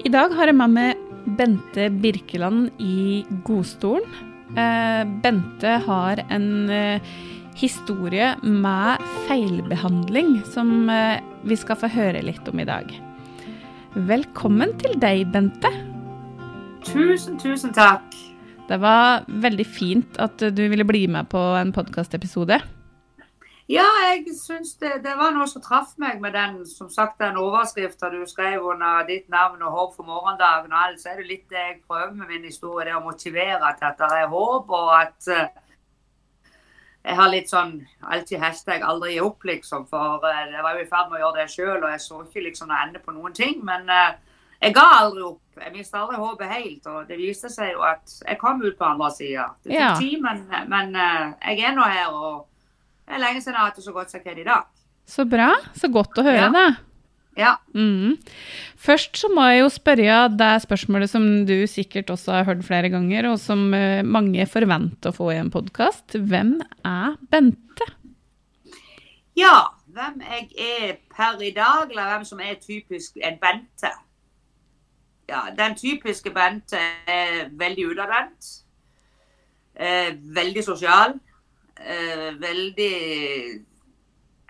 I dag har jeg med meg Bente Birkeland i godstolen. Eh, Bente har en eh, historie med feilbehandling som eh, vi skal få høre litt om i dag. Velkommen til deg, Bente. Tusen, tusen takk. Det var veldig fint at du ville bli med på en podkastepisode. Ja, jeg syns det, det, var noe som traff meg med den som sagt, den overskrifta du skrev under ditt navn og håp for morgendagen og alt. Så er det litt det jeg prøver med min historie, det å motivere til at det er håp, og at uh, jeg har litt sånn alltid hashtag 'aldri gi opp', liksom. For uh, jeg var jo i ferd med å gjøre det sjøl, og jeg så ikke liksom noe ende på noen ting. Men uh, jeg ga aldri opp. Jeg mistet aldri håpet helt. Og det viste seg jo at jeg kom ut på andre sida. Det tok Ja. tid, men, men jeg er nå her. og det er lenge siden jeg har hatt det så godt som jeg har i dag. Så bra. Så godt å høre Ja. det. Ja. Mm. Først så må jeg jo spørre det spørsmålet som du sikkert også har hørt flere ganger, og som eh, mange forventer å få i en podkast. Hvem er Bente? ja. Hvem jeg er per i dag, eller hvem som er typisk en Bente. Ja, Den typiske Bente er veldig utadvendt. Eh, veldig sosial. Eh, veldig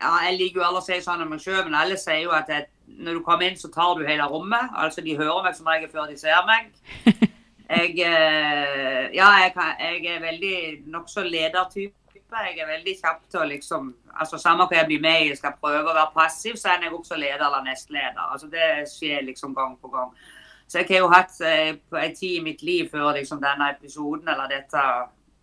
Ja, jeg liker jo alle å si sånn om meg sjøl, men alle sier jo at jeg, når du kommer inn, så tar du hele rommet. Altså, de hører meg som regel før de ser meg. Jeg, eh, ja, jeg, kan, jeg er veldig nokså ledertype. Jeg er veldig kjapp til å liksom altså Samme hva jeg blir med i, jeg skal prøve å være passiv, så er jeg også leder eller nestleder. Altså Det skjer liksom gang på gang. Så jeg har jo hatt eh, en tid i mitt liv før liksom denne episoden eller dette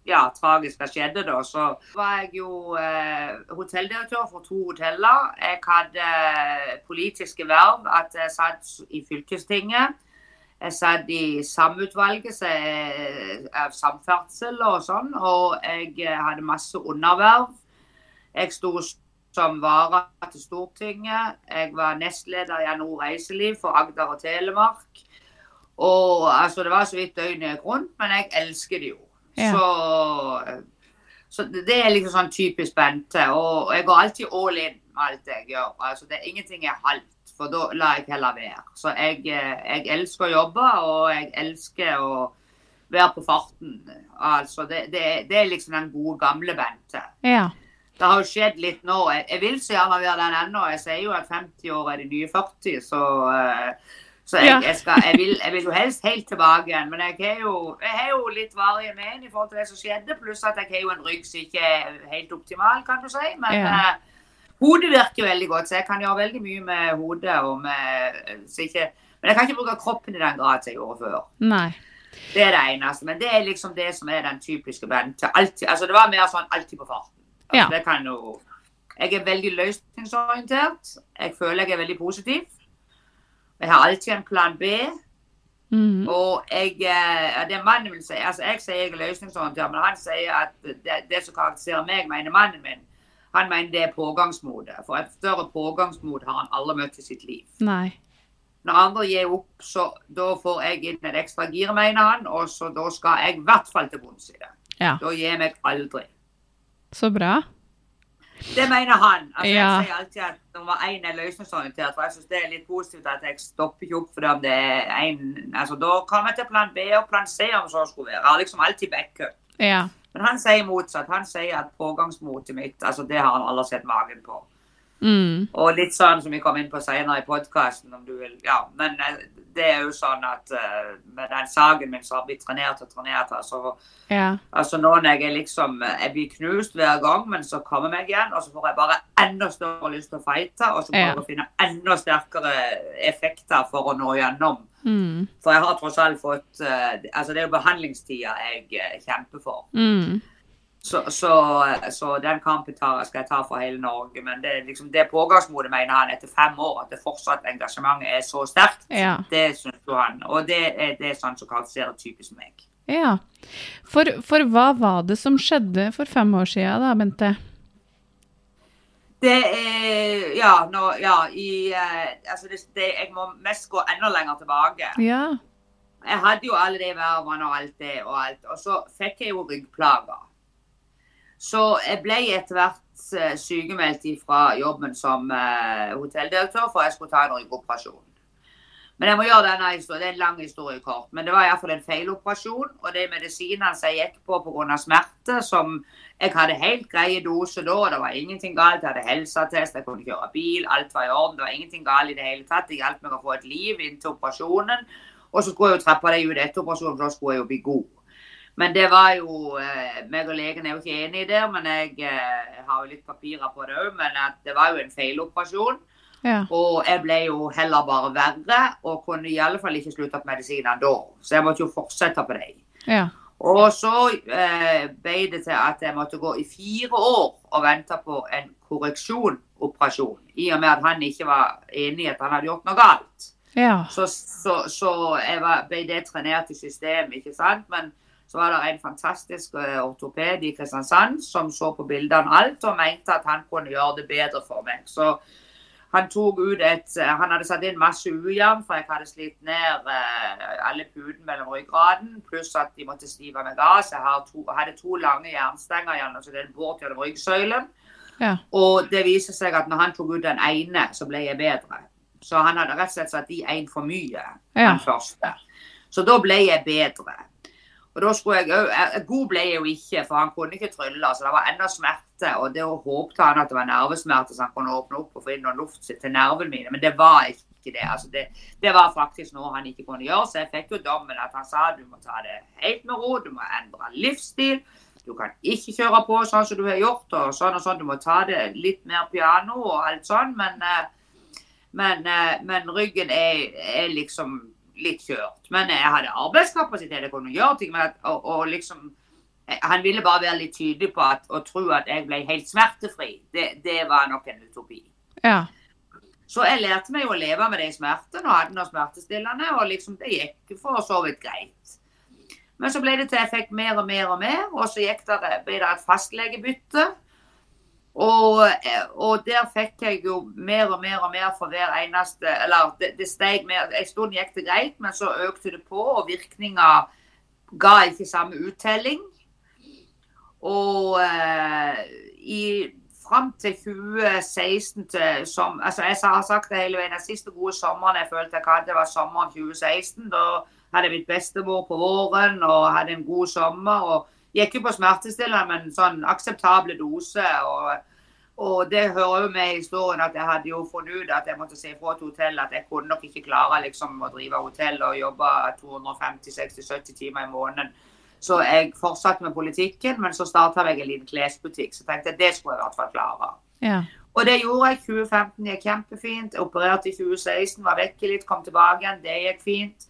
ja, tragiske skjedde, da, så var jeg jo eh, hotelldirektør for to hoteller. Jeg hadde eh, politiske verv, at jeg satt i fylkestinget. Jeg satt i samutvalget så av samferdsel og sånn, og jeg eh, hadde masse underverv. Jeg sto som vara til Stortinget. Jeg var nestleder i NHO Reiseliv for Agder og Telemark. Og altså, Det var så vidt døgnet rundt, men jeg elsker det jo. Ja. Så, så det er liksom sånn typisk Bente. Og jeg går alltid all in med alt jeg gjør. Altså, det er ingenting er halvt, for da lar jeg heller være. Så jeg, eh, jeg elsker å jobbe, og jeg elsker å være på farten. Altså, det, det, det er liksom den gode, gamle Bente. Ja. Det har jo skjedd litt nå. Jeg, jeg vil så gjerne være den ennå. Jeg sier jo at 50 år er de nye 40, så, eh, så jeg, jeg, skal, jeg, vil, jeg vil jo helst helt tilbake igjen. Men jeg har jo, jeg har jo litt varige men i forhold til det som skjedde, pluss at jeg har jo en rygg som ikke er helt optimal, kan du si. Men Ja. uh, hodet virker veldig godt, så jeg kan gjøre veldig mye med hodet. og med, så ikke, Men jeg kan ikke bruke kroppen i den grad som jeg gjorde før. Nei. Det er det eneste. Men det er liksom det som er den typiske Bente. Alltid, altså det var mer sånn alltid på farten. Altså, Ja. det kan jo... Jeg er veldig løsningsorientert. Jeg føler jeg er veldig positiv. Jeg har alltid en plan B. Mm. Og jeg, eh, det mannen vil si altså Jeg sier jeg er løsningsorientert, men han sier at det, det som karakteriserer meg, mener mannen min. Han mener det er pågangsmode. For et større pågangsmot har han aldri møtt i sitt liv. Nei. Når andre gir opp, så da får jeg inn et ekstra gir, mener han. Og så da skal jeg i hvert fall til bunns i det. Ja. Da gir jeg meg aldri. Så bra. Det mener han. Altså, Ja. Jeg sier alltid at nummer én er løsningsorientert. For jeg syns det er litt positivt at jeg stopper ikke opp for det om det er en altså, Da kommer jeg til plan B og plan C om så skulle være. Jeg har liksom alltid backup. Ja. Men han sier motsatt. Han sier at pågangsmotet mitt altså det har han aldri sett magen på. Mm. Og litt sånn som vi kom inn på senere i podkasten, om du vil. Ja, men eh, det er jo sånn at uh, med den saken min som har blitt trenert og trenert, altså, Ja. altså nå når jeg er liksom eh, Jeg blir knust hver gang, men så kommer jeg igjen, og så får jeg bare enda større lyst til å fighte, og så Ja. prøver jeg å finne enda sterkere effekter for å nå gjennom. Mm. For jeg har tross alt fått uh, Altså, det er jo behandlingstida jeg uh, kjemper for. Mm. Så, så, så den kampen tar, skal jeg ta for hele Norge. Men det, liksom, det pågangsmotet, mener han etter fem år, at det fortsatt engasjementet er så sterkt. Ja. Det syns jo han. Og det er, det er sånn som karakteriserer typisk meg. Ja. For, for hva var det som skjedde for fem år siden da, Bente? Det er Ja, nå, ja i eh, Altså, det, det, jeg må mest gå enda lenger tilbake. Ja. Jeg hadde jo alle de vervene og alt det og alt. Og så fikk jeg jo ryggplager. Så jeg ble etter hvert eh, sykemeldt fra jobben som eh, hotelldirektør, for jeg skulle ta en ryggoperasjon. Men jeg må gjøre denne historien, det er en lang historie kort. Men det var iallfall en feiloperasjon. Og de medisinene som jeg gikk på pga. smerte, som jeg hadde helt greie dose da, det var ingenting galt. Jeg hadde helseattest, jeg kunne kjøre bil, alt var i orden. Det var ingenting galt i det hele tatt. Det hjalp meg å få et liv inntil operasjonen. Og så skulle jeg jo trappe det ut etter operasjonen, for da skulle jeg jo bli god. Men det var jo eh, meg og legen er jo ikke enig det, men jeg, eh, jeg har jo litt papirer på det òg. Men at det var jo en feiloperasjon. Ja. Og jeg ble jo heller bare verre, og kunne i alle fall ikke slutte på medisinene da. Så jeg måtte jo fortsette på dem. Ja. Og så eh, ble det til at jeg måtte gå i fire år og vente på en korreksjonoperasjon. I og med at han ikke var enig i at han hadde gjort noe galt. Ja. Så, så, så var, ble det trenert i systemet, ikke sant. Men så var det en fantastisk eh, ortoped i Kristiansand som så på bildene alt, og mente at han kunne gjøre det bedre for meg. Så han tok ut et eh, Han hadde satt inn masse ujevn, for jeg hadde slitt ned eh, alle putene mellom ryggraden. Pluss at de måtte stive meg av. Så jeg hadde to lange jernstenger gjennom så det er bort gjennom ryggsøylen. Ja. Og det viser seg at når han tok ut den ene, så ble jeg bedre. Så han hadde rett og slett satt i én for mye, Ja. den første. Så da ble jeg bedre. Og da skulle jeg òg God ble jeg jo ikke, for han kunne ikke trylle. Så det var enda smerte. Og det håpte han at det var nervesmerter, så han kunne åpne opp og få inn noe luft til nervene mine. Men det var ikke det. Altså det, det var faktisk noe han ikke kunne gjøre. Så jeg fikk jo dommen at han sa du må ta det helt med ro, du må endre livsstil. Du kan ikke kjøre på sånn som du har gjort, og sånn og sånn. Du må ta det litt mer piano og alt sånn. Men, eh, men, eh, men ryggen er, er liksom litt kjørt. Men jeg hadde arbeidskapasitet, jeg kunne gjøre ting. At, og, og liksom eh, Han ville bare være litt tydelig på at, og tro at jeg ble helt smertefri. Det, det var nok en utopi. Ja. Så jeg lærte meg å leve med de smertene og hadde noe smertestillende. Og liksom det gikk for så vidt greit. Men så ble det til jeg fikk mer og mer og mer, og så gikk det, ble det et fastlegebytte. Og, eh, og der fikk jeg jo mer og mer og mer for hver eneste Eller det, det steg mer. En stund gikk det greit, men så økte det på, og virkninga ga ikke samme uttelling. Og eh, i fram til 2016 til som, altså Jeg har sagt det hele veien. Den siste gode sommeren jeg følte jeg hadde, var sommeren 2016. Da hadde jeg blitt bestemor på våren og hadde en god sommer. og Gikk jo på smertestillende, men sånn akseptable dose. og og det hører jo med i historien at jeg hadde jo funnet ut at jeg måtte si ifra til hotellet at jeg kunne nok ikke klare liksom å drive hotell og jobbe 250-60-70 timer i måneden. Så jeg fortsatte med politikken, men så starta jeg en liten klesbutikk. Så tenkte jeg det skulle jeg i hvert fall klare. Ja. Og det gjorde jeg. 2015 gikk kjempefint. Jeg opererte i 2016, var vekke litt, kom tilbake igjen. Det gikk fint.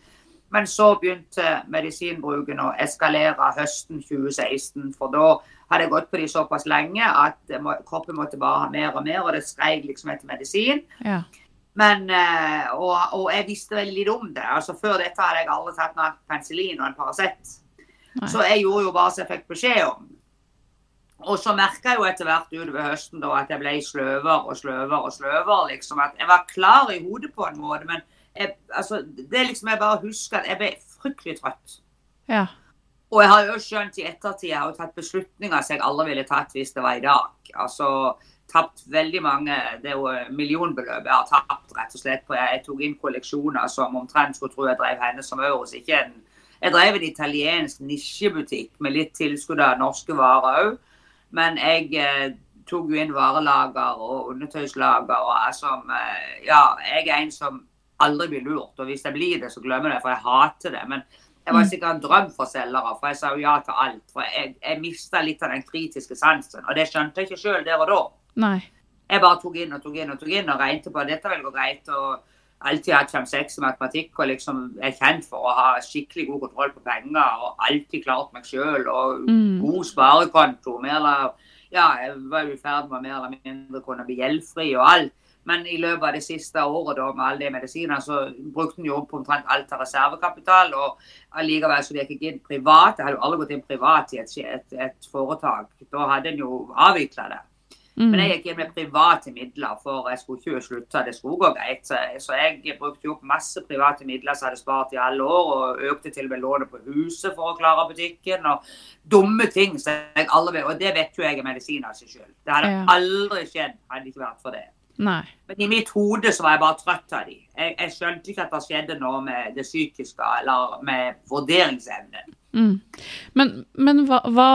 Men så begynte medisinbruken å eskalere høsten 2016. For da hadde jeg gått på de såpass lenge at kroppen måtte bare ha mer og mer, og det skreik liksom etter medisin. Ja. Men, eh, og, og jeg visste veldig lite om det. altså Før dette hadde jeg aldri tatt noe penicillin og en Paracet. Så jeg gjorde jo bare som jeg fikk beskjed om. Og så merka jeg jo etter hvert utover høsten da, at jeg ble sløvere og sløvere og sløvere. liksom, at Jeg var klar i hodet på en måte, men jeg, altså, det er liksom jeg bare husker at jeg ble fryktelig trøtt. Ja. Og jeg har jo skjønt i ettertid jeg har jo tatt beslutninger som jeg aldri ville tatt hvis det var i dag. Altså tapt veldig mange Det er jo millionbeløp jeg har tapt, rett og slett. på Jeg tok inn kolleksjoner som omtrent skulle tro jeg drev henne som Euros. Ikke en Jeg drev en italiensk nisjebutikk med litt tilskudd av norske varer òg. Men jeg eh, tok jo inn varelager og undertøyslager og jeg som eh, Ja, jeg er en som aldri blir lurt. Og hvis jeg blir det, så glemmer jeg det, for jeg hater det. Men jeg var sikkert en drøm for selgere, for jeg sa jo ja til alt. For jeg, jeg mista litt av den kritiske sansen, og det skjønte jeg ikke sjøl der og da. Nei. Jeg bare tok inn og tok inn og tok inn og regnet på at dette vil gå greit. og Alltid hatt 5-6 i matematikk og liksom er kjent for å ha skikkelig god kontroll på penger. Og alltid klart meg sjøl og Mm. god sparekonto. Mer eller, ja, jeg var i ferd med å mer eller mindre kunne bli gjeldfri og alt. Men i løpet av det siste året da, med alle de medisinene, så brukte en jo opp omtrent alt av reservekapital. Og allikevel så gikk jeg inn privat. Jeg hadde jo aldri gått inn privat i et, et, et foretak. Da hadde en jo avvikla det. Mm. Men jeg gikk inn med private midler, for jeg skulle ikke slutte. Det skulle gå greit. Så jeg brukte jo opp masse private midler som jeg hadde spart i alle år, og økte til og med lånet på huset for å klare butikken. Og dumme ting. Så jeg aldri, og det vet jo jeg er medisin av seg sjøl. Det hadde aldri skjedd hadde det ikke vært for det. Nei. Men i mitt hode så var jeg bare trøtt av de. Jeg, jeg skjønte ikke at det skjedde noe med det psykiske eller med vurderingsevnen. Mm. Men, men hva, hva,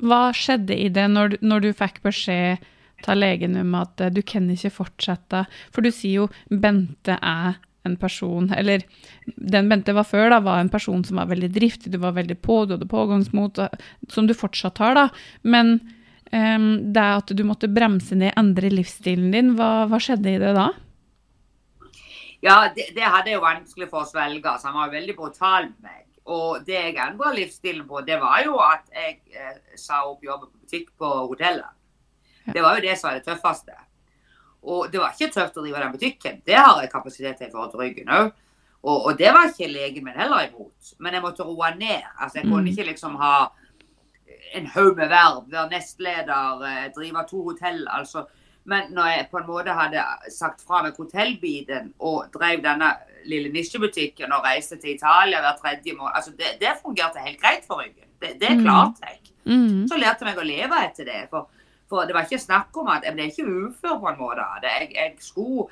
hva skjedde i det når, når du fikk beskjed av legen om at eh, du kan ikke fortsette? For du sier jo Bente er en person, eller den Bente var før, da, var en person som var veldig driftig, du var veldig på, du hadde pågangsmot, som du fortsatt har, da. Men em, det at du måtte bremse ned, endre livsstilen din, hva, hva skjedde i det da? Ja, det, det hadde jeg jo vanskelig for å svelge. Så han var jo veldig brutal med meg. Og det jeg endra livsstilen på, det var jo at jeg eh, sa opp jobben på butikk på hotellet. Ja. Det var jo det som var det tøffeste. Og det var ikke tøft å drive den butikken. Det har jeg kapasitet til i forhold til ryggen òg. Og, og det var ikke legen min heller imot. Men jeg måtte roe ned. Altså, jeg kunne Mm. ikke liksom ha en haug med verv, være nestleder, eh, drive to hotell. altså men når jeg på en måte hadde sagt fra meg hotellbiten og drev denne lille nisjebutikken og reiste til Italia hver tredje måned altså det, det fungerte helt greit for ryggen. Det, det Mm. klarte jeg. Mm. Så lærte jeg meg å leve etter det. For, for det var ikke snakk om at jeg ble ikke ufør på en måte. Jeg, jeg skulle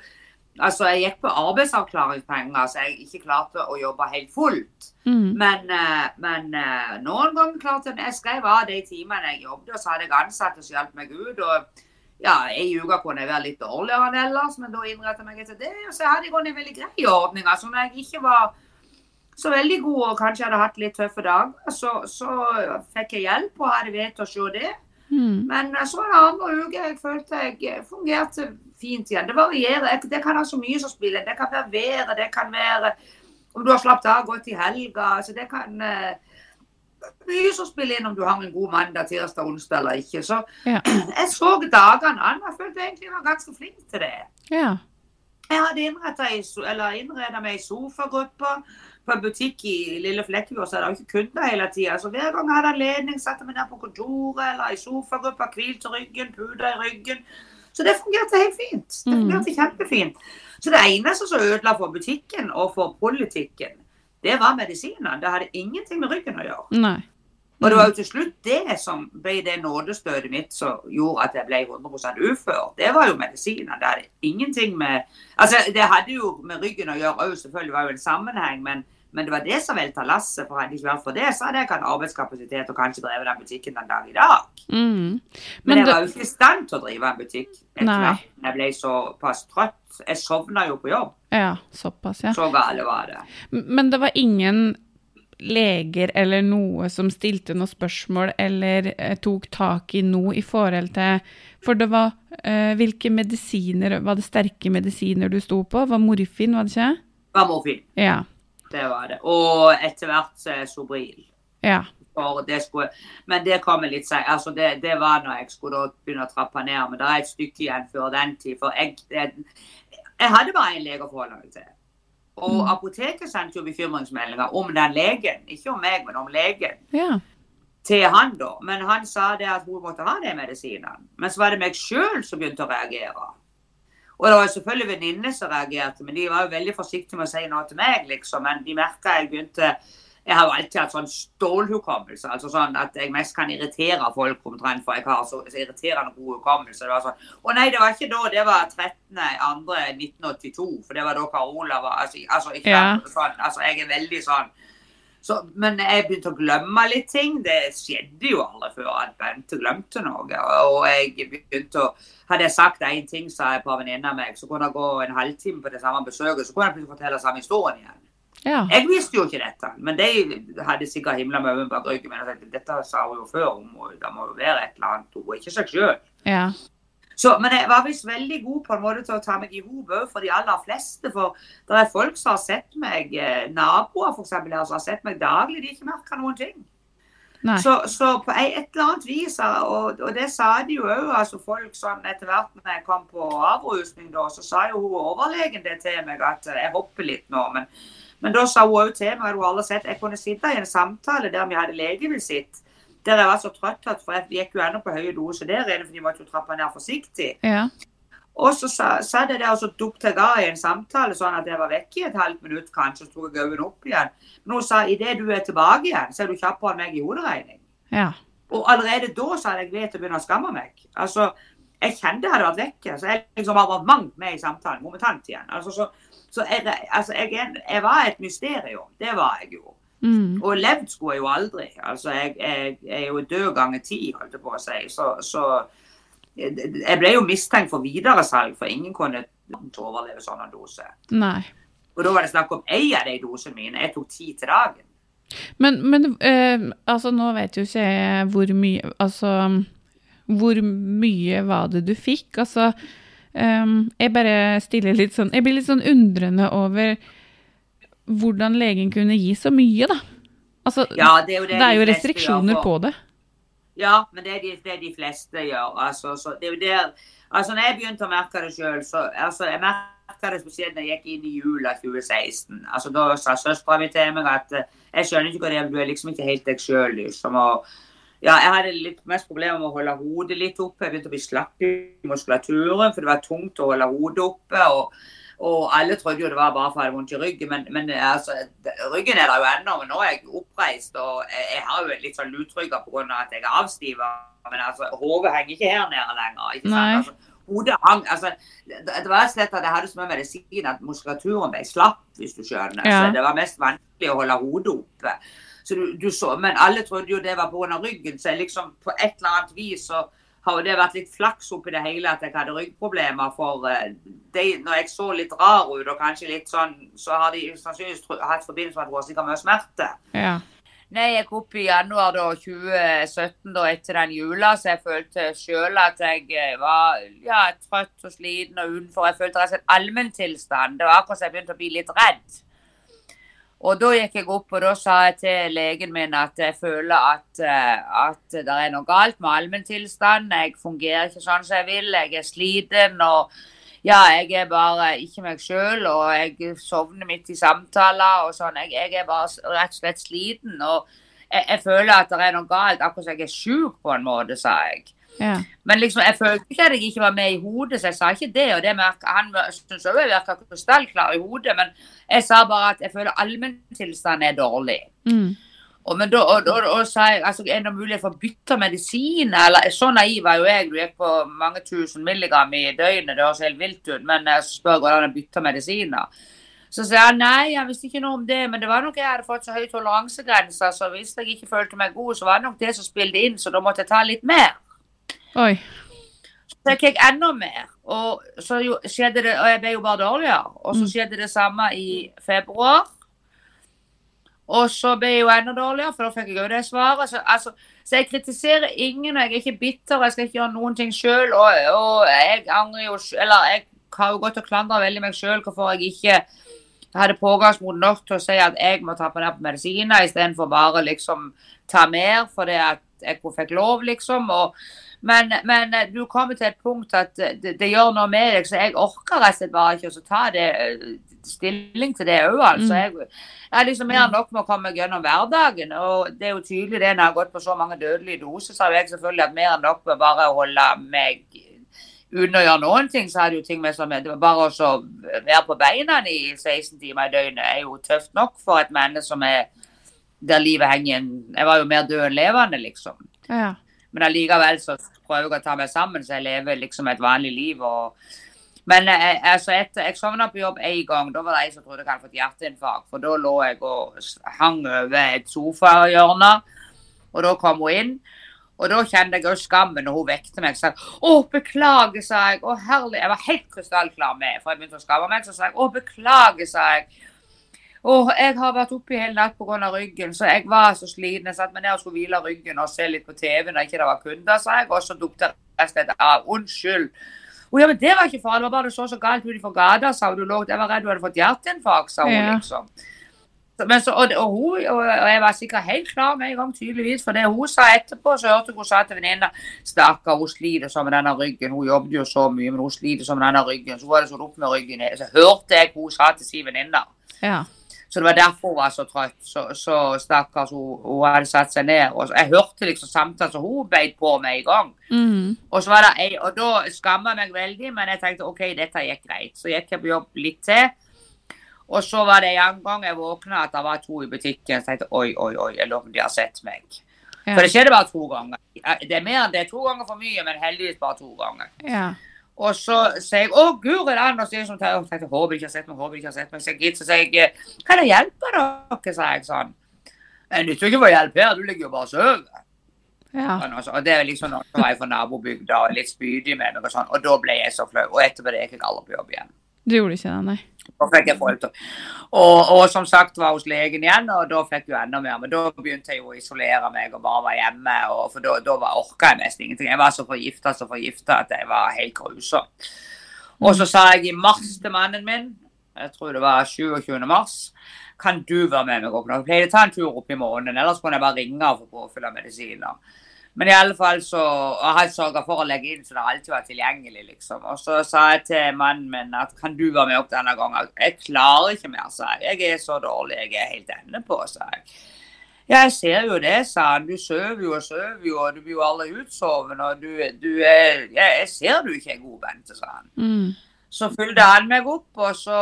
Altså, jeg gikk på arbeidsavklaringspenger, så jeg ikke klarte å jobbe helt fullt. Mm. Men, eh, men eh, noen ganger klarte jeg Jeg skrev av de timene jeg jobbet, og så hadde jeg ansatte som hjalp meg ut. og ja, I uke kunne jeg være litt dårligere enn ellers, men da innretta jeg meg etter det. Og så hadde jeg gått en veldig grei ordning. altså Når jeg ikke var så veldig god og kanskje hadde hatt litt tøffe dager, så, så fikk jeg hjelp og hadde vett å se det. Mm. Men eh, så en annen uker jeg følte jeg eh, fungerte fint igjen. Det varierer. Det kan ha så mye som spiller. Det kan være været, det kan være om du har slappet av godt i helga. altså det kan eh, Mye som spiller inn om du har en god mandag, tirsdag, onsdag eller ikke. Så Ja. jeg så dagene an. Jeg følte egentlig jeg var ganske flink til det. Ja. Jeg hadde innredet meg i sofagrupper på en butikk i Lille Flekkefjord, så er det jo ikke kunder hele tida. Så hver gang jeg hadde anledning, satte meg ned på kontoret eller i sofagruppa, hvilte ryggen, puta i ryggen. Så det fungerte helt fint. Det Mm. fungerte kjempefint. Så det eneste som ødela for butikken og for politikken, det var medisiner. Det hadde ingenting med ryggen å gjøre. Nei. Og det var jo til slutt det som ble det nådestøtet mitt som gjorde at jeg ble 100 ufør. Det var jo medisiner. Det hadde ingenting med Altså, det hadde jo med ryggen å gjøre òg, selvfølgelig var det jo en sammenheng, men, men det var det som velta lasset. For hadde det ikke vært for det, så hadde jeg hatt arbeidskapasitet og kanskje drevet den butikken den dag i dag. Mm. Men, Men jeg det- var jo ikke i stand til å drive en butikk etter hvert. Jeg ble såpass trøtt. Jeg sovna jo på jobb. Ja, såpass, ja. Så gale var det. Men det var ingen leger eller noe som stilte noe spørsmål eller eh, tok tak i noe i forhold til For det var eh, Hvilke medisiner Var det sterke medisiner du sto på? Var morfin, var det ikke? Det var morfin. Ja. Det var det. Og etter hvert så er Sobril. Ja. Det skulle, men det kommer litt seg. Altså det, det var når jeg skulle begynne å trappe ned. Men det er et stykke igjen før den tid. For jeg, det, jeg hadde bare én lege å forholde meg til. Og Mm. apoteket sendte jo bekymringsmeldinger om den legen. Ikke om meg, men om legen. Ja. Til han, da. Men han sa det at hun måtte ha de medisinene. Men så var det meg sjøl som begynte å reagere. Og det var selvfølgelig venninnene som reagerte, men de var jo veldig forsiktige med å si noe til meg, liksom. Men de merka jeg begynte Jeg har jo alltid hatt sånn stålhukommelse. altså sånn At jeg mest kan irritere folk omtrent, for jeg har så, så irriterende god hukommelse. Det var sånn Å nei, det var ikke da, det var 13.2.1982. For det var da Carola var Altså, altså ikke Ja. sånn, altså jeg er veldig sånn så, men jeg begynte å glemme litt ting. Det skjedde jo aldri før at Bente glemte noe. Og jeg begynte å Hadde jeg sagt én ting, sa jeg på en venninne av meg, så kunne det gå en halvtime på det samme besøket, så kunne jeg plutselig fortelle samme historien igjen. Ja. Jeg visste jo ikke dette, men de hadde sikkert himla med øynene bak ryggen Men jeg tenkte, Dette sa hun jo før, det må jo være et eller annet. Hun ikke seg sjøl. ja. Så, men jeg var visst veldig god på en måte til å ta meg i hop òg for de aller fleste. For det er folk som har sett meg, eh, naboer f.eks., som har sett meg daglig, de har ikke merka noen ting. Så, så på et eller annet vis, og, og det sa de jo òg, altså folk sånn etter hvert når jeg kom på avrusning, da, så sa jo hun overlegen det til meg at eh, jeg hopper litt nå. Men, men da sa hun òg til meg at hun aldri sett jeg kunne sitte i en samtale der vi hadde legevisitt. Der jeg var så trøtt at for jeg gikk jo ennå på høye doser der inne, for de måtte jo trappe ned forsiktig. Ja. Og så sa, jeg der, og så dukte jeg av i en samtale sånn at jeg var vekk i et halvt minutt kanskje, så tok jeg øynene opp igjen. Men hun sa idet du er tilbake igjen, så er du kjappere enn meg i hoderegning. Ja. Og allerede da så hadde jeg ved til å begynne å skamme meg. Altså, jeg kjente jeg hadde vært vekke. Så jeg liksom har vært mangt med i samtalen momentant igjen. Altså, så, så jeg, altså, jeg, jeg, var et mysterium. Det var jeg jo. Mm. Og levd skulle jeg jo aldri. Altså, jeg, jeg, er jo død ganger ti, holdt jeg på å si. Så, så jeg ble jo mistenkt for videresalg, for ingen kunne overleve sånn en dose. Nei. Og da var det snakk om én av de dosene mine. Jeg tok ti til dagen. Men, men eh, altså, nå vet jo ikke jeg hvor mye Altså, hvor mye var det du fikk? Altså, eh, jeg bare stiller litt sånn Jeg blir litt sånn undrende over hvordan legen kunne gi så mye, da. Altså, ja, det er det det er jo restriksjoner på det. Ja, men det er de, det de fleste gjør. Altså, så det er jo der, altså, når jeg begynte å merke det sjøl, så altså, jeg merka det spesielt når jeg gikk inn i jula 2016. Altså, da sa søstera mi til meg at eh, jeg skjønner ikke hva det er, du er liksom ikke helt deg sjøl. Liksom, og, ja, jeg hadde litt mest problemer med å holde hodet litt oppe. Jeg begynte å bli slapp i muskulaturen, for det var tungt å holde hodet oppe. og og alle trodde jo det var bare for jeg hadde vondt i ryggen, men, men altså, ryggen er der jo ennå. Men nå er jeg oppreist, og jeg, har jo litt sånn lutrygga pga. at jeg er avstiva. Men altså, hodet henger ikke her nede lenger. ikke sant? Altså, hodet hang, altså, det var slett at jeg hadde så mye medisin at muskulaturen ble slapp, hvis du skjønner. Ja. Så det var mest vanskelig å holde hodet oppe. Så du, du så, men alle trodde jo det var pga. ryggen. Så liksom på et eller annet vis så har det vært litt flaks oppi det hele at jeg hadde ryggproblemer. For uh, de, når jeg så litt rar ut og kanskje litt sånn, så har de sannsynligvis hatt forbindelse med at var sikkert mye smerte. Ja. Nei, jeg gikk opp i januar da, 2017, da, etter den jula, så jeg følte sjøl at jeg eh, var ja, trøtt og sliten og utenfor. Jeg følte rett og slett allmenntilstand. Det var akkurat som jeg begynte å bli litt redd. Og da gikk jeg opp og da sa jeg til legen min at jeg føler at, eh, at det er noe galt med allmenntilstanden. Jeg fungerer ikke sånn som jeg vil. Jeg er sliten. og ja, jeg er bare ikke meg sjøl, og jeg sovner midt i samtaler og sånn. Jeg, jeg, er bare rett og slett sliten. Og jeg, jeg, føler at det er noe galt, akkurat som jeg er sjuk på en måte, sa jeg. Ja. Men liksom, jeg følte ikke at jeg ikke var med i hodet, så jeg sa ikke det. og det merker, Han syntes òg jeg virka krystallklar i hodet, men jeg sa bare at jeg føler allmenntilstanden er dårlig. Mm. Og, men da, og, og, og, sa jeg altså, er det mulig for å bytte medisin? Eller, så naiv var jo jeg. Du gikk på mange tusen milligram i døgnet, det høres helt vilt ut. Men jeg spør hvordan jeg bytter bytte medisiner. Så sa jeg nei, jeg visste ikke noe om det, men det var nok jeg hadde fått så høy toleransegrense, så hvis jeg ikke følte meg god, så var det nok det som spilte inn, så da måtte jeg ta litt mer. Oi. Så jeg gikk enda mer. Og så skjedde det, og jeg ble jo bare dårligere. Og så mm. skjedde det samme i februar. Og så ble jeg jo enda dårligere, for da fikk jeg jo det svaret. Så, altså, så, jeg kritiserer ingen, og jeg er ikke bitter, jeg skal ikke gjøre noen ting sjøl. Og, og, jeg angrer jo Eller jeg har jo gått og klandra veldig meg sjøl hvorfor jeg ikke hadde pågangsmot nok til å si at jeg må ta på ned på medisiner, istedenfor bare liksom ta mer fordi at jeg fikk lov, liksom. og men, men, du kommer til et punkt at det, det, gjør noe med deg, så jeg orker rett og slett bare ikke å ta det, eh, stilling til det òg. Altså. Mm. Jeg, jeg liksom mer enn nok med å komme gjennom hverdagen. Og det er jo tydelig det når jeg har gått på så mange dødelige doser, så har jeg selvfølgelig hatt mer enn nok med bare å holde meg uten å gjøre noen ting, så hadde jo ting med som det var bare å være på beina i 16 timer i døgnet er jo tøft nok for et menneske som er der livet henger. Jeg var jo mer død enn levende, liksom. Ja. Men allikevel så prøver jeg å ta meg sammen, så jeg lever liksom et vanlig liv. og men jeg, eh, altså etter, jeg sovna på jobb én gang. Da var det ei som trodde jeg hadde fått hjerteinfarkt. For da lå jeg og hang over et sofahjørne. Og da kom hun inn. Og da kjente jeg òg skammen når hun vekte meg. Så jeg, 'Å, beklager', sa jeg. 'Å, herlig'. Jeg var helt krystallklar med, for jeg begynte å skamme meg. Så sa jeg 'Å, beklager', sa jeg. Og jeg har vært oppe i hele natt pga. ryggen, så jeg var så sliten. Jeg satt meg ned og skulle hvile ryggen og se litt på TV når ikke det var kunder, sa jeg. Og så dukket og slett av. Unnskyld. Og ja, men det var ikke farlig, det var bare det så så galt ut fra gata, sa hun. Jeg var redd du hadde fått hjerteinfarkt, sa hun ja. liksom. Men så, og, og, hun, og, jeg var sikkert helt klar med en gang, tydeligvis. For det hun sa etterpå, så hørte hun sa til venninna Stakkar, hun sliter så med denne ryggen. Hun jobbet jo så mye, men hun sliter så med denne ryggen. Så hun hadde sånn opp med ryggen. Så hørte jeg hun sa til sin venninne. Ja. Så det var derfor hun var så trøtt. Så, så stakkars, hun, hun, hadde satt seg ned. Og jeg hørte liksom samtalen som hun beit på med en gang. Mm. Og, så var det, og da skamma jeg meg veldig, men jeg tenkte OK, dette gikk greit. Så gikk jeg på jobb litt til. Og så var det en gang jeg våkna at det var to i butikken. Så jeg tenkte oi, oi, oi, jeg lurer om de har sett meg. Ja. For det skjedde bare to ganger. Det er mer enn det er to ganger for mye, men heldigvis bare to ganger. Ja. Og så sier jeg 'Å, guri land', og så er jeg tenkte, håper ikke har sett meg, håper ikke har sett meg. Så jeg gitt, så sier jeg 'Kan jeg hjelpe dere?' sa jeg sånn. Jeg nytter ikke å få hjelp her, du ligger jo bare og sover. Ja. Sånn, altså. Og det er liksom noen som var fra nabobygda og litt spydig med meg og sånn. Og da ble jeg så flau. Og etterpå det gikk jeg aldri på jobb igjen. Du gjorde ikke det, nei? Da fikk jeg folk til og, og som sagt var hos legen igjen, og da fikk jeg enda mer. Men da begynte jeg jo å isolere meg og bare være hjemme. For da, da orka jeg nesten ingenting. Jeg var så forgifta så forgifta at jeg var helt grusom. Og så sa jeg i mars til mannen min, jeg tror det var 27. mars, kan du være med meg opp nå? Jeg pleide å ta en tur opp i måneden, ellers kunne jeg bare ringe og få påfyll av medisiner. Men i alle fall så Jeg har sørga for å legge inn så det alltid var tilgjengelig, liksom. Og så sa jeg til mannen min at kan du være med opp denne gangen? Jeg klarer ikke mer, sa jeg. Jeg er så dårlig, jeg er helt ende på, sa jeg. Ja, jeg ser jo det, sa han. Du sover jo og sover jo, og du blir jo aldri utsovende. Og du, du er ja, Jeg ser du ikke er god, Bente, sa han. Mm. Så fulgte han meg opp, og så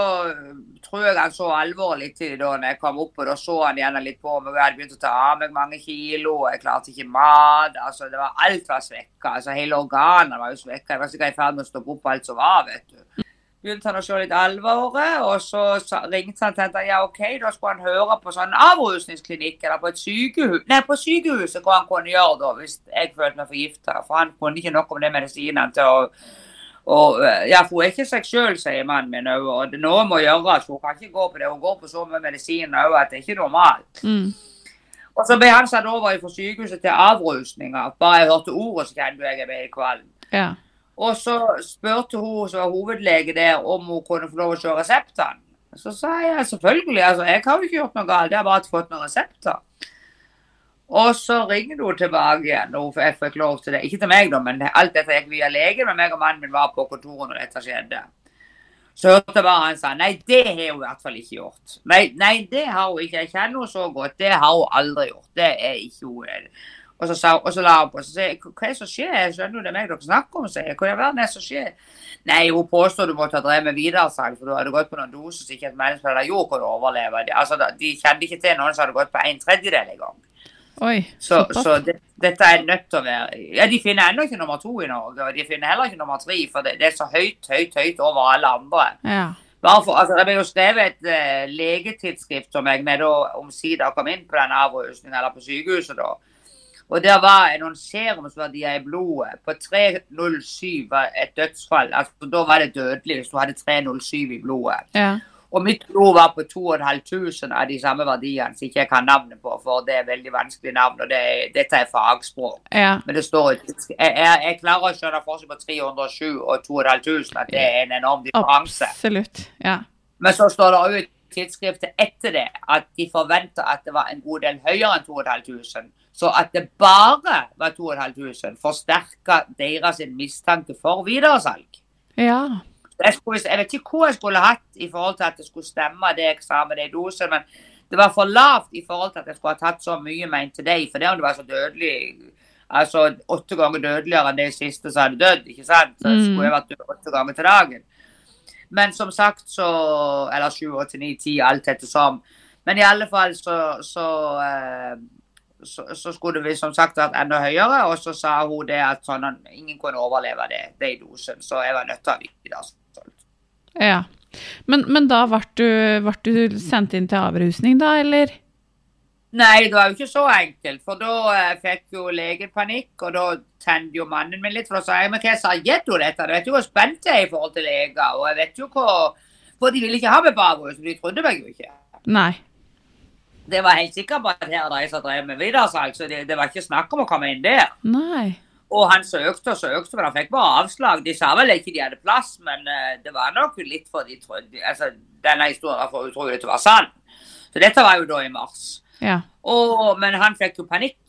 tror jeg han så alvorlig til da når jeg kom opp. Og da så han gjerne litt på meg. og Jeg hadde begynt å ta av meg mange kilo, og jeg klarte ikke mat. altså det var Alt var svekka. altså Hele organene var jo svekka. Jeg var sikkert i ferd med å stoppe opp alt som var, vet du. Begynte han å se litt alvoret, og så ringte han til tenkte ja, OK, da skulle han høre på sånn avrusningsklinikk eller på et sykehus. Nei, på sykehuset hva han kunne gjøre da, hvis jeg følte meg forgifta. For han kunne ikke nok om det medisinen til å og, eh, ja, for hun er ikke seg sjøl, sier mannen min òg. Og det noe må gjøres. Hun kan ikke gå på det. Hun går på så mye medisin òg at det er ikke normalt. Mm. Og så ble han satt over fra sykehuset til avrusninger. Bare jeg hørte ordet, så kjente jeg jeg ble kvalm. Ja. Og så spurte hun som var hovedlege der om hun kunne få lov å se reseptene. Så sa jeg selvfølgelig, altså jeg har jo ikke gjort noe galt, jeg har bare fått noen resepter. Og så ringer hun tilbake igjen, og jeg fikk lov til det. Ikke til meg, da, men alt dette gikk via legen. Men meg og mannen min var på kontoret når dette skjedde. Så hørte jeg bare han sa nei, det har hun i hvert fall ikke gjort. Nei, nei, det har hun ikke. Jeg kjenner henne så godt. Det har hun aldri gjort. Det er ikke hun. Og så, sa, og så la hun på. Så sier jeg, hva er det som skjer? Jeg skjønner jo det er meg dere snakker om, sier jeg. Hva i verden er det som skjer? Nei, hun påstår du måtte ha drevet med videresalg, for du hadde gått på noen doser som ikke et menneske hadde gjort kunne overleve. De, altså, de kjente ikke til noen som hadde gått på en tredjedel engang. Oi, Så, så det, dette er nødt til å være Ja, de finner ennå ikke nummer to i Norge, og de finner heller ikke nummer tre, for det, det er så høyt, høyt, høyt over alle andre. Ja. For, altså, det ble jo skrevet et uh, legetidsskrift som jeg med da omsider kom inn på den avrusningen, eller på sykehuset da. Og der var noen serumsverdier i blodet på 307 var et dødsfall. Altså, da var det dødelig hvis du hadde 307 i blodet. Ja. Og mitt blod var på 2500 av de samme verdiene som ikke jeg kan navnet på, for det er veldig vanskelig navn, og det er, dette er fagspråk. Ja. Men det står ikke jeg, jeg, jeg klarer å skjønne forskjell på 307 og 2500, at det er en enorm differanse. Absolutt. Ja. Men så står det i tidsskriftet etter det at de forventa at det var en god del høyere enn 2500. Så at det bare var 2500, forsterka deres mistanke for videresalg. Ja. Jeg, skulle, jeg vet ikke hva jeg skulle hatt i forhold til at det skulle stemme det jeg sa med de dosene, men det var for lavt i forhold til at jeg skulle ha tatt så mye, mente de. For det om det var så dødelig Altså åtte ganger dødeligere enn det siste som hadde dødd, ikke sant? Så Mm. skulle jeg vært død åtte ganger til dagen. Men som sagt så Eller sju, åtte, ni, ti, alt etter som. Men i alle fall så, så eh, så, så skulle vi som sagt vært enda høyere, og så sa hun det at sånn, ingen kunne overleve det, de dosen, så jeg var nødt til å ha videre. Ja. Men, men da ble du, ble du sendt inn til avrusning, da, eller? Nei, det var jo ikke så enkelt, for da eh, fikk jo legen panikk, og da tente jo mannen min litt, for da sa jeg, men hva sa gjett du dette? Du vet jo hvor spent jeg er i forhold til leger, og jeg vet jo hva, for de ville ikke ha meg på avrusning, de trodde meg jo ikke. Nei. Det var helt sikkert på at her er de som drev med videresalg, så det, det var ikke snakk om å komme inn der. Nei. Og han søkte og søkte, men han fikk bare avslag. De sa vel ikke de hadde plass, men eh, det var nok litt for de trodde altså, Denne historien var for utrolig til å være sann. Så dette var jo da i mars. Ja. Og, men han fikk jo panikk,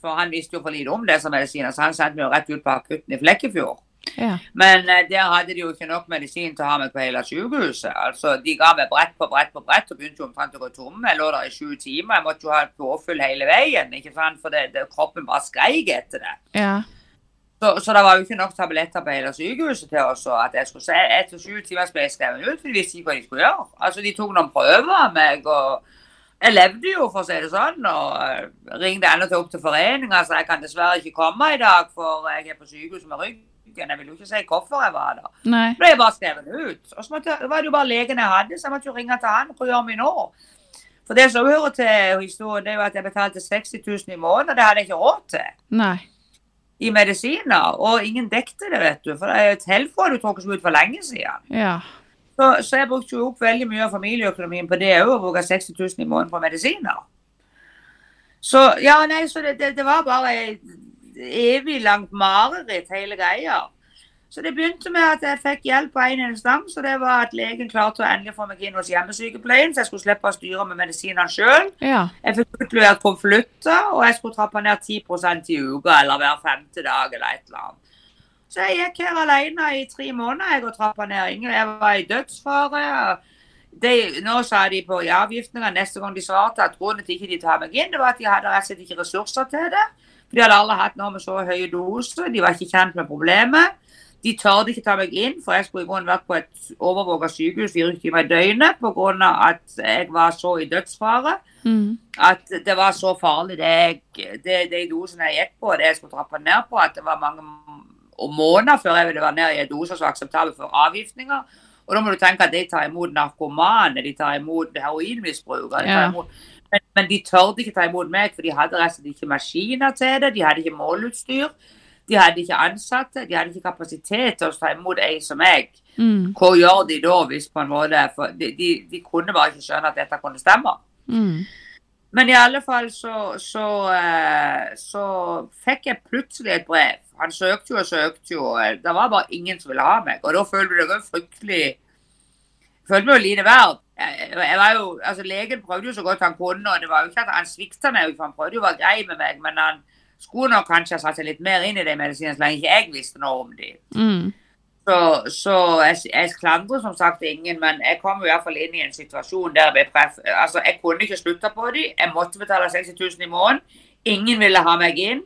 for han visste jo for lite om disse medisinene, så han sendte meg rett ut på akutten i Flekkefjord. Ja. Men eh, der hadde de jo ikke nok medisin til å ha meg på hele sykehuset. Altså, De ga meg brett på brett på brett og begynte jo omtrent å gå tomme. Jeg lå der i sju timer. Jeg måtte jo ha påfyll hele veien, ikke sant? for det, det, kroppen bare skreik etter det. Ja. Så, så det var jo ikke nok tabletter på hele sykehuset til oss. og at jeg skulle se Etter sju timer ble jeg skrevet ut, for de visste ikke hva de skulle gjøre. Altså, De tok noen prøver av meg, og jeg levde jo, for å si det sånn, og eh, ringte ennå til opp til foreninga, så jeg kan dessverre ikke komme i dag, for jeg er på sykehus med ryggen. Jeg vil jo ikke si hvorfor jeg var der. Nei. Ble jeg bare skrevet ut. Og så måtte, var det jo bare legen jeg hadde, så jeg måtte jo ringe til han. Hva gjør vi nå? For det som hører til historien, det er jo at jeg betalte 60 000 i måneden, og det hadde jeg ikke råd til Nei. I medisiner. Og ingen dekte det, vet du. For det er jo du tok ut for lenge siden. Ja. Så, så jeg brukte jo opp veldig mye av familieøkonomien på det òg, å bruke 60 000 i måneden på medisiner. Så ja, nei, så det, det, det var bare et evig langt mareritt, hele greia. Så det begynte med at jeg fikk hjelp på én instans, og det var at legen klarte å endelig få meg inn hos hjemmesykepleien, så jeg skulle slippe å styre med medisinene sjøl. Ja. Jeg fikk utlevert konvolutter, og jeg skulle trappe ned 10% i uka eller hver femte dag eller et eller annet. Så jeg gikk her alene i tre måneder jeg og trappa ned. Ingen, jeg var i dødsfare. De, nå sa de på i avgiftene neste gang de svarte at grunnen til ikke de tar meg inn, det var at de hadde rett og slett ikke ressurser til det. De hadde alle hatt noe med så høye doser, de var ikke kjent med problemet. De tørde ikke ta meg inn, for jeg skulle i grunnen vært på et overvåka sykehus fire timer i døgnet pga. at jeg var så i dødsfare. Mm. At det var så farlig, det, jeg, det, de dosene jeg gikk på, det jeg skulle trappe ned på, at det var mange måneder før jeg ville være ned i en dose som var akseptabel for avgiftninger. Og da må du tenke at de tar imot narkomane, de tar imot heroinmisbrukere. de tar Ja. imot men, men de tørde ikke ta imot meg, for de hadde rett og slett ikke maskiner til det. De hadde ikke måleutstyr. De hadde ikke ansatte. De hadde ikke kapasitet til å ta imot ei som meg. Mm. Hva gjør de da, hvis på en måte For de, de, de kunne bare ikke skjønne at dette kunne stemme. Mm. Men i alle fall så, så, eh, så fikk jeg plutselig et brev. Han søkte jo og søkte jo. Det var bare ingen som ville ha meg. Og da følte du deg fryktelig Følte meg jo lite verd. Jeg, jeg var jo, altså Legen prøvde jo så godt han kunne, og det var jo ikke at han svikta meg. for Han prøvde jo å være grei med meg, men han skulle nok kanskje ha satt seg litt mer inn i de medisinene så lenge ikke jeg visste noe om de. Mm. Så, så jeg, jeg klandrer som sagt ingen, men jeg kom i hvert fall inn i en situasjon der jeg. Altså, jeg kunne ikke slutte på dem. Jeg måtte betale 60 000 i måneden. Ingen ville ha meg inn.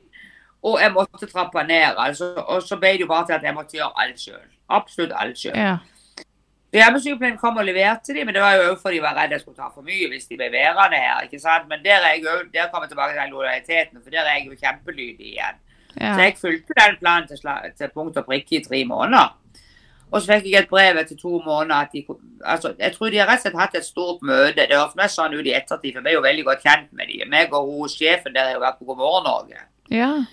Og jeg måtte trappe ned. Altså, og så ble det jo bare til at jeg måtte gjøre alt sjøl. Absolutt alt sjøl. Hjemmesykepleien kom og leverte dem, men det var jo også fordi de var redd jeg skulle ta for mye hvis de ble værende her. ikke sant? Men der, er jeg jo, der kommer jeg tilbake til lojaliteten, for der er jeg jo kjempelydig igjen. Så jeg fulgte den planen til, til punkt og prikke i tre måneder. Og så fikk jeg et brev etter to måneder at de altså, Jeg tror de har rett og slett hatt et stort møte. Det høres mest sånn ut i ettertid, for vi er jo veldig godt kjent med dem. Meg og hun sjefen der har jo vært på God morgen Norge ja.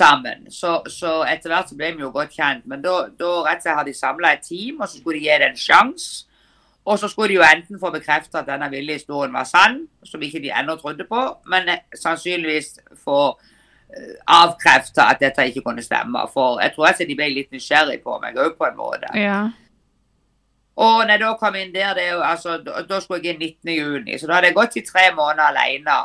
Sammen. Så, så etter hvert så ble vi jo godt kjent. Men da, da rett og slett hadde de samla et team, og så skulle de gi det en sjanse. Og så skulle de jo enten få bekreftet at denne ville historien var sann, som ikke de ennå trodde på, men eh, sannsynligvis få eh, avkreftet at dette ikke kunne stemme. For jeg tror at de ble litt nysgjerrig på meg òg, på en måte. Ja. Og når jeg da kom inn der, det altså, da, skulle jeg inn 19. juni, så da hadde jeg gått i tre måneder alene.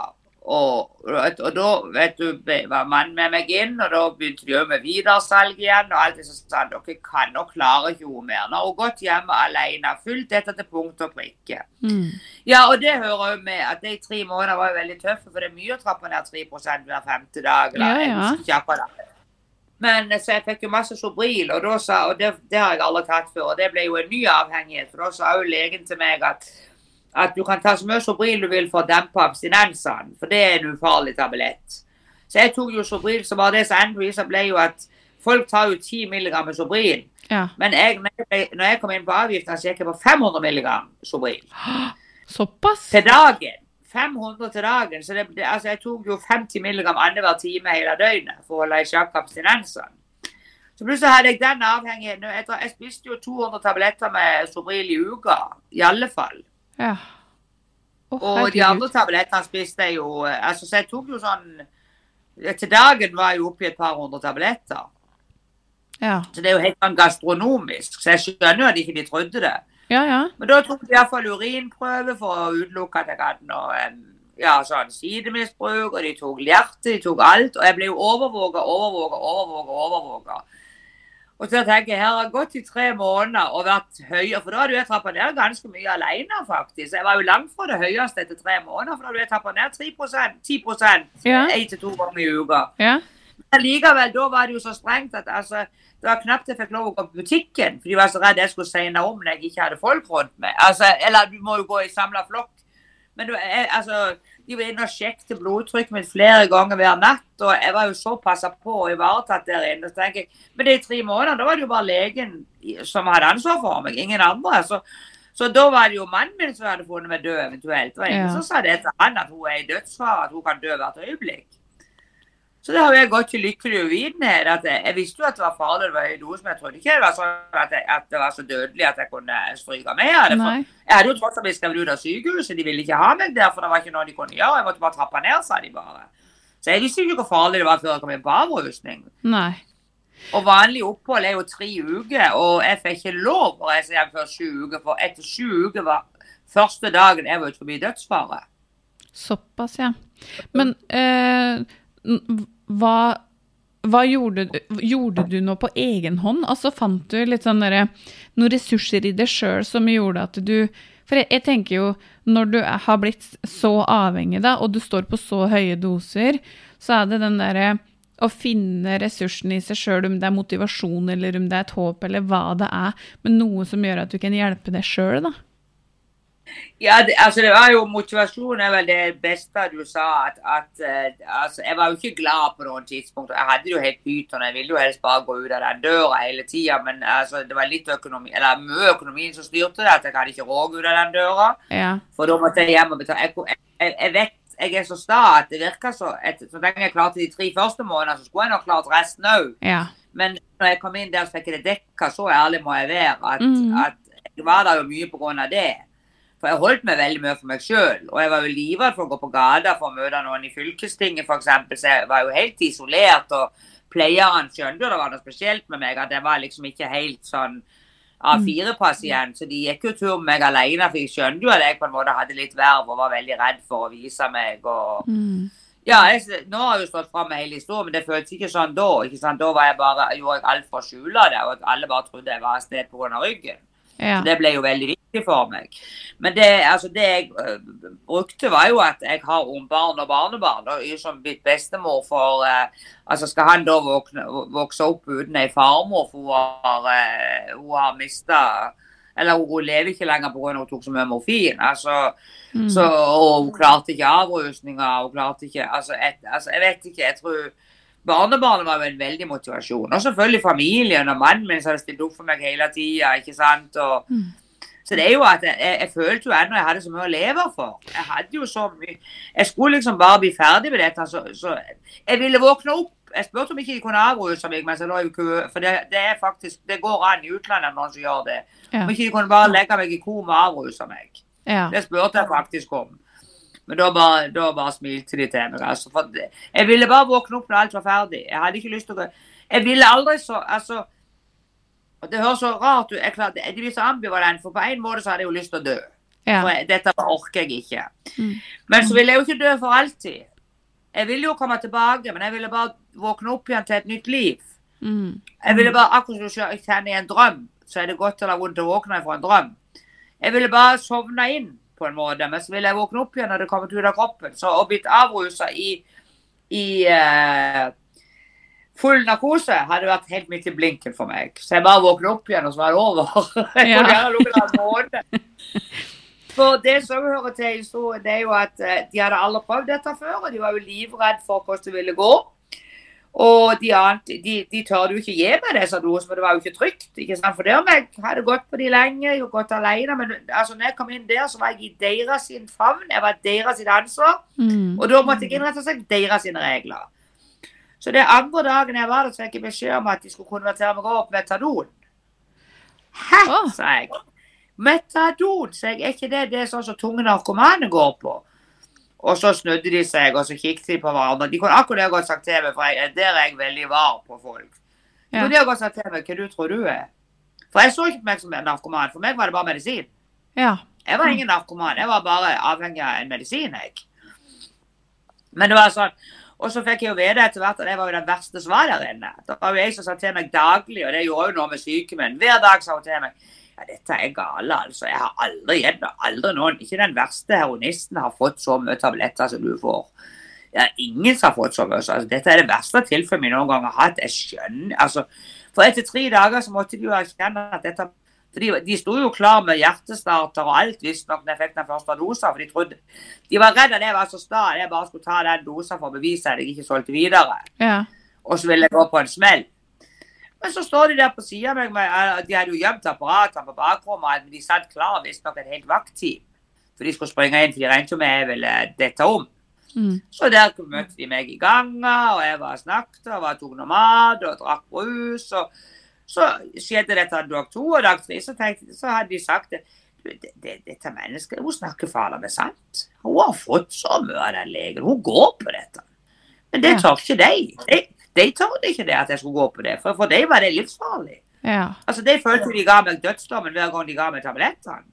Og, og, og da vet du, var mannen med meg inn, og da begynte de med videresalg igjen. Og alt det som sa dere kan og klarer ikke hun mer. Nå har hun gått hjemme alene, fulgt dette til punkt og prikke. Mm. Ja, og det hører jo med at de tre måneder var jo veldig tøffe, for det er mye å trappe ned 3 hver femte dag. Eller, Ja, ja. det. Men så jeg fikk jo masse Sobril, og, sa, og det, det har jeg aldri tatt før. Og det ble jo en ny avhengighet, for da sa jo legen til meg at, at du kan ta så mye Sobril du vil for å dempe abstinensene, for det er en ufarlig tablett. Så jeg tok jo Sobril, så bare det som endte ble jo at folk tar jo 10 mg Sobril. ja. Men jeg, når, jeg, når jeg kom inn på avgiften, så gikk jeg på 500 mg Sobril Såpass? til dagen. 500 til dagen. Så det, det, altså jeg tok jo 50 mg annenhver time hele døgnet for å holde i sjakk abstinensene. Så plutselig hadde jeg den avhengigheten. Jeg, jeg spiste jo 200 tabletter med Sobril i uka. I alle fall. Ja. Oh, Og de andre tablettene spiste jeg jo altså Så jeg tok jo sånn Til dagen var jeg oppe i et par hundre tabletter. Ja. Så det er jo helt sånn gastronomisk. Så jeg skjønner jo at ikke de trodde det. ja, ja. Men da tok de iallfall urinprøve for å utelukke at jeg hadde noe ja, sånn sidemisbruk, og de tok hjerte, de tok alt. Og jeg ble jo overvåka, overvåka, overvåka. overvåka. Og så tenker jeg, her har gått i tre måneder og vært høyere, for da har jeg trappa ned ganske mye alene, faktisk. Jeg var jo langt fra det høyeste etter tre måneder, for da har jeg trappa ned 3% 10 Ja. én til to ganger i uka. ja. Men likevel, da var det jo så strengt at altså, det var knapt jeg fikk lov å gå på butikken, for de var så redd jeg skulle segne om når jeg ikke hadde folk rundt meg. Altså, eller du må jo gå i samla flokk Men du, jeg, altså, de var inne og sjekket blodtrykket mitt flere ganger hver natt. Og jeg var jo så passa på og ivaretatt der inne. Så tenker jeg, Men de tre månedene, da var det jo bare legen som hadde ansvar for meg, ingen andre. Så, så da var det jo mannen min som hadde funnet meg død eventuelt. Det var ingen Ja. som sa det til han at hun er i dødsfare, at hun kan dø hvert øyeblikk. Så det har jeg gått til lykkelig uvitenhet. at Jeg, jeg visste jo at det var farlig, det var noe som jeg trodde ikke det var sånn at, jeg, at det var så dødelig at jeg kunne stryke med av det. Jeg hadde jo tross alt blitt skrevet ut av sykehuset, de ville ikke ha meg der, for det var ikke noe de kunne gjøre. Jeg måtte bare trappe ned, sa de bare. Så jeg visste jo ikke hvor farlig det var før jeg kom inn på avrusning. Nei. Og vanlig opphold er jo tre uker, og jeg fikk ikke lov å reise hjem før sju uker, for etter sju uker var første dagen jeg var ute forbi dødsfare. Såpass, ja. Men eh, hva, hva gjorde, du- gjorde du nå på egen hånd? Altså Fant du litt sånn der, noen ressurser i deg sjøl som gjorde at du For jeg, jeg tenker jo, når du har blitt så avhengig, da, og du står på så høye doser, så er det den derre å finne ressursene i seg sjøl, om det er motivasjon eller om det er et håp eller hva det er, men noe som gjør at du kan hjelpe deg sjøl, da. Ja, det, altså det var jo Motivasjon er vel det beste du sa. At, at eh, altså, Jeg var jo ikke glad på noen tidspunkt. Jeg hadde det jo helt pyton. Jeg ville jo helst bare gå ut av den døra hele tida. Men altså, det var litt økonomi, eller mye økonomien som styrte det. At jeg hadde ikke råd ut av den døra. Ja. For da måtte jeg hjem og betale. Jeg, jeg, jeg vet jeg er så sta at det virker så et, Så lenge jeg klarte de tre første månedene, så skulle jeg nok klart resten òg. Ja. Men når jeg kom inn der, så fikk jeg det dekka. Så ærlig må jeg være. At, mm. at jeg var der jo mye på grunn av det. For jeg holdt meg veldig mye for meg sjøl. Og jeg var jo livredd for å gå på gata for å møte noen i fylkestinget f.eks. Så jeg var jo helt isolert. Og pleieren skjønte jo det var noe spesielt med meg, at jeg var liksom ikke helt sånn A4-pasient. Så de gikk jo tur med meg alene, for jeg skjønte jo at jeg på en måte hadde litt verv og var veldig redd for å vise meg. og Mm. ja, jeg, nå har jeg jo stått fram med hele historien, men det føltes ikke sånn da. ikke sant? Da var jeg bare, gjorde jeg alt for å skjule det, og alle bare trodde jeg var et sted pga. ryggen. Ja. Det ble jo veldig viktig for meg. Men det, altså, det jeg uh, brukte, var jo at jeg har ungbarn og barnebarn. Og er som blitt bestemor for uh, altså Skal han da våkne, vokse opp uten ei farmor, for hun har, uh, hun har mista Eller hun, hun lever ikke lenger pga. at hun tok så mye morfin. altså Mm. så, og hun klarte ikke avrusninga. Hun klarte ikke altså, et, altså, Jeg vet ikke. Jeg tror Barnebarnet var jo en veldig motivasjon. Og selvfølgelig familien og mannen min som hadde stilt opp for meg hele tida. ikke sant? Og, Mm. Så det er jo at jeg, jeg, jeg følte jo ennå jeg hadde så mye å leve for. Jeg hadde jo så mye Jeg skulle liksom bare bli ferdig med dette. Så, så jeg ville våkne opp. Jeg spurte om ikke de kunne avruse meg mens jeg lå i kø. For det, det er faktisk, det går an i utlandet noen som gjør det. Ja. Om ikke de kunne bare legge meg i koma og avruse meg. Ja. Det spurte jeg faktisk om. Men da bare, da bare smilte de til meg. Altså, jeg ville bare våkne opp når alt var ferdig. Jeg hadde ikke lyst til å Jeg ville aldri så altså, og Det høres så rart ut. Jeg, klarte, jeg blir så ambivalent, for på en måte så hadde jeg jo lyst til å dø. Ja. For jeg, dette orker jeg ikke. Mm. Men så ville jeg jo ikke dø for alltid. Jeg ville jo komme tilbake, men jeg ville bare våkne opp igjen til et nytt liv. Mm. Jeg ville bare, akkurat som jeg kjenner i en drøm, så er det godt eller vondt å våkne fra en drøm. Jeg ville bare sovne inn på en måte, men så ville jeg våkne opp igjen når det kom ut av kroppen. Så å blitt avrusa i, i uh, full narkose hadde vært helt midt i blinken for meg. Så jeg bare våkna opp igjen, og så var det over. Ja. For det som hører til historien, det er jo at eh, de hadde aldri prøvd dette før, og de var jo livredd for hvordan det ville gå. Og de, annet, de, de tør jo ikke gi meg det, sa du, for det var jo ikke trygt. ikke sant? For det om jeg hadde gått på de lenge, har gått alene, men altså, når jeg kom inn der, så var jeg i deres sin favn. Jeg var deres sitt ansvar. Mm. Og da måtte jeg innrette seg deres sine regler. Så det andre dagen jeg var der, så fikk jeg beskjed om at de skulle konvertere meg over på metadon. Hæ, sa jeg. Metadon, sa jeg. Er ikke det det er sånn som tunge narkomane går på? Og så snudde de seg, og så kikket de på hverandre. De kunne akkurat det godt sagt til meg, for jeg, der er jeg veldig var på folk. De Ja. kunne det godt sagt til meg hva du tror du er. For jeg så ikke på meg som en narkoman. For meg var det bare medisin. Ja. Jeg var ingen narkoman. Jeg var bare avhengig av en medisin, jeg. Men det var sånn Og så fikk jeg jo vite etter hvert at jeg var jo den verste som var der inne. Det var jo jeg som sa til meg daglig, og det gjorde jo noe med sykemenn. Hver dag sa hun til meg ja, dette er gale, altså. Jeg har aldri igjen, aldri noen, ikke den verste heroinisten har fått så mye tabletter som du får. Er ingen som har fått så mye. Altså, dette er det verste tilfellet vi noen gang har hatt. Jeg skjønner, altså. For etter tre dager så måtte de jo erkjenne at dette For de, de sto jo klar med hjertestarter og alt visstnok da jeg fikk den første dosa. For de trodde De var redd at jeg var så sta at jeg bare skulle ta den dosa for å bevise at jeg ikke solgte videre. Ja. Og så ville jeg gå på en smell. Men så står de der på sida av meg, med, eh, de hadde jo gjemt apparater på bakrommet, men de satt klar visstnok et helt vaktteam. For de skulle springe inn, for de regnet jo med jeg ville dette om. Mm. Så der møtte de meg i ganga, og jeg var snakket og var tok noe mat og drakk brus. og Så skjedde dette dag to og dag tre, så, tenkte, så hadde de sagt det. «Du, det, det, Dette mennesket, hun snakker farlig med sant. Hun har fått så mye av den legen. Hun går på dette. Men det Ja. tør ikke de. De, de torde ikke det at jeg skulle gå på det, for for dem var det livsfarlig. Ja. Altså, De følte de ga meg dødsdommen hver gang de ga meg tablettene.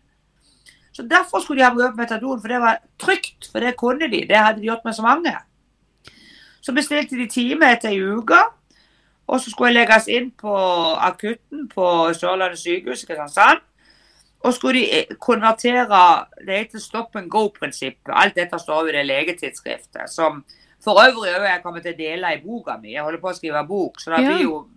Så Derfor skulle de ha meg med metadon, for det var trygt. For det kunne de. Det hadde de gjort med så mange. Så bestilte de time etter ei uke. Og så skulle jeg legges inn på akutten på Sørlandet sykehus i Kristiansand. Og skulle de eh, konvertere Det heter stop and go-prinsippet. Alt dette står i det legetidsskriftet. Som for øvrig også jeg kommer til å dele i boka mi. Jeg holder på å skrive bok, så det Ja. blir jo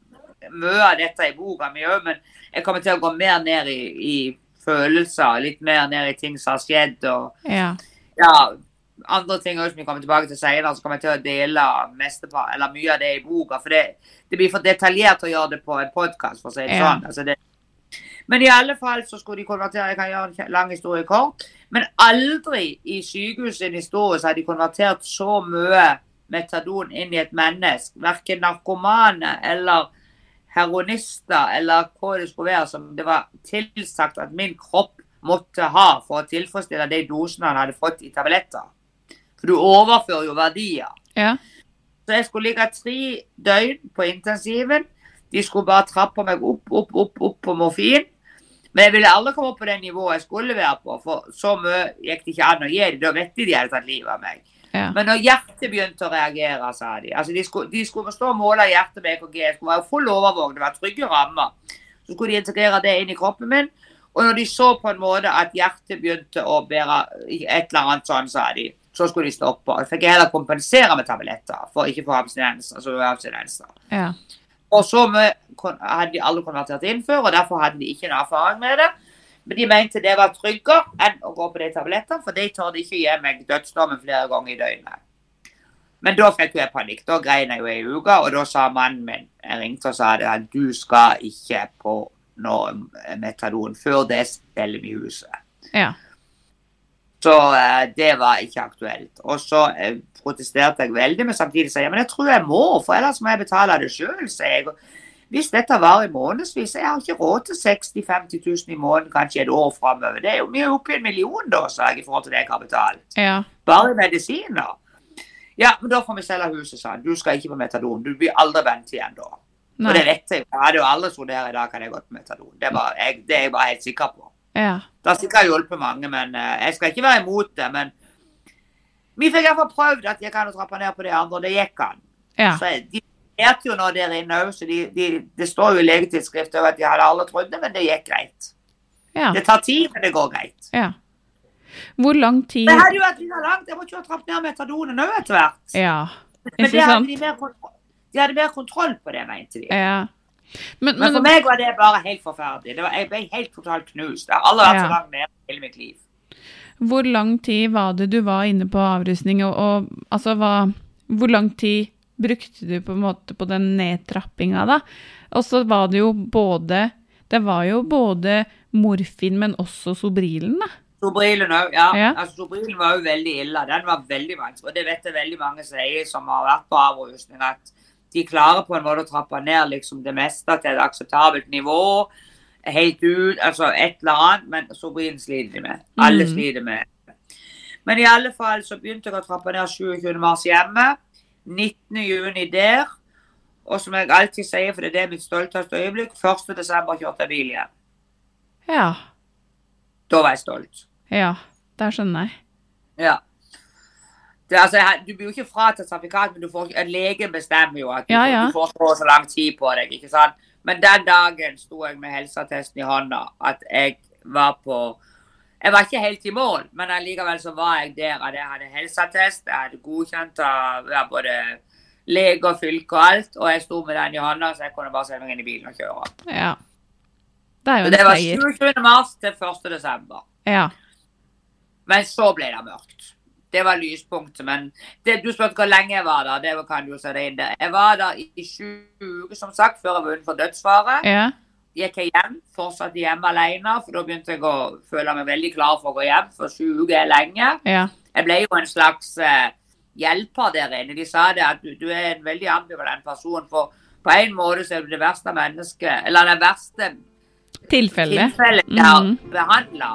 mye av dette i boka mi òg. Men jeg kommer til å gå mer ned i, i følelser, litt mer ned i ting som har skjedd. og Ja. ja, andre ting også som vi kommer tilbake til senere, så kommer jeg til å dele mye av det i boka. For det, det blir for detaljert å gjøre det på en podkast, for å si det Ja. sånn. Altså det. Men i alle fall så skulle de konvertere, jeg kan gjøre en lang historie kort, men aldri i sykehuset i historie så har de konvertert så mye metadon inn i et menneske. Verken narkomane eller heroinister eller hva det skulle være som det var tilsagt at min kropp måtte ha for å tilfredsstille de dosene han hadde fått i tabletter. For du overfører jo verdier. Ja. Så jeg skulle ligge tre døgn på intensiven. De skulle bare trappe meg opp, opp, opp, opp på morfin. Men jeg ville aldri komme opp på det nivået jeg skulle være på, for så mye gikk det ikke an å gi dem. Da vet de de hadde tatt livet av meg. Ja. Men når hjertet begynte å reagere, sa de altså De skulle, de skulle stå og måle hjertet med EKG. Det skulle være full overvåkning, var trygge rammer. Så skulle de integrere det inn i kroppen min. Og når de så på en måte at hjertet begynte å bære et eller annet sånn, sa de, så skulle de stoppe. Og fikk jeg heller kompensere med tabletter for ikke å få abstinenser. Altså abstinenser. Ja. Og så hadde de aldri konvertert inn før, og derfor hadde de ikke noe erfaring med det. Men de mente det var tryggere enn å gå på de tablettene, for de torde ikke gi meg dødsdommen flere ganger i døgnet. Men da fikk jeg panikk. Da grein jeg jo ei uke, og da sa mannen min Jeg ringte og sa det at du skal ikke på noe metadon før det er stell i huset. Ja. Så eh, det var ikke aktuelt. Og så eh, protesterte jeg veldig, men samtidig sa jeg men jeg tror jeg må, for ellers må jeg betale det sjøl, sa jeg. Hvis dette varer i månedsvis, jeg har ikke råd til 60 000-50 000 i måneden kanskje et år framover. Det er jo mye oppi en million, da, sa jeg, i forhold til det jeg har betalt. Ja. Bare i medisiner. Ja, men da får vi selge huset, sa han. Du skal ikke på metadon. Du blir aldri vendt igjen da. Og det vet jeg. Jeg hadde jo aldri trodd her i dag kan jeg gått på metadon. Det, var, jeg, det er jeg bare helt sikker på. Ja. Det har sikkert hjulpet mange, men eh, jeg skal ikke være imot det. Men vi fikk iallfall prøvd at jeg kan trappe ned på de andre, og det gikk an. Ja. Så de lærte jo nå der inne òg, så de, de, det står jo i legetidsskriftet også at de hadde alle trodd det, men det gikk greit. Ja. Det tar tid, men det går greit. ja. Hvor lang tid Det hadde jo vært like langt. Jeg måtte jo ha trappet ned metadonen òg etter hvert. Ja. Men det hadde de, mer kontroll, de hadde mer kontroll på det, mente de. Ja. Men, Men for meg var det bare helt forferdelig. Det var, jeg ble helt totalt knust. Jeg har aldri vært Ja. så langt nede i hele mitt liv. hvor lang tid var det du var inne på avrusning, og, og altså hva Hvor lang tid brukte du på en måte på den nedtrappinga, da? Og så var det jo både Det var jo både morfin, men også Sobrilen, da. Sobrilen òg, ja. Ja. Altså, Sobrilen var jo veldig ille. Den var veldig vanskelig. Og det vet jeg veldig mange sier som har vært på avrusning, at de klarer på en måte å trappe ned liksom det meste til et akseptabelt nivå. Helt ut, altså et eller annet. Men Sobrilen sliter de med. Alle Mm. sliter med. Men i alle fall så begynte jeg å trappe ned 27. mars hjemme. 19. juni der. Og som jeg alltid sier, for det er det mitt stolteste øyeblikk, 1. desember kjørte jeg bil igjen. Ja. Da var jeg stolt. Ja. det skjønner jeg. Ja. Det, altså, du blir jo ikke fratatt sertifikat, men du får, en lege bestemmer jo at du, Ja, ja. du får så så lang tid på deg. ikke sant? Men den dagen sto jeg med helseattesten i hånda at jeg var på Jeg var ikke helt i mål, men allikevel så var jeg der at jeg hadde helseattest. Jeg hadde godkjent av ja, både lege og fylke og alt, og jeg sto med den i hånda, så jeg kunne bare sette meg inn i bilen og kjøre. Ja. Det er jo Det var 27. mars til 1. desember. Ja. Men så ble det mørkt. Det var lyspunktet. Men det, du spurte hvor lenge jeg var der. Det kan du se det inn der. Jeg var der i sju uker, som sagt, før jeg var utenfor dødsfare. Ja. Gikk jeg hjem, fortsatte hjemme alene, for da begynte jeg å føle meg veldig klar for å gå hjem, for sju uker er lenge. Ja. Jeg ble jo en slags eh, hjelper der inne. De sa det at du, du er en veldig ambivalent person. For på en måte så er du det verste mennesket, eller det verste Tilfelle. tilfellet jeg har Mhm. behandla.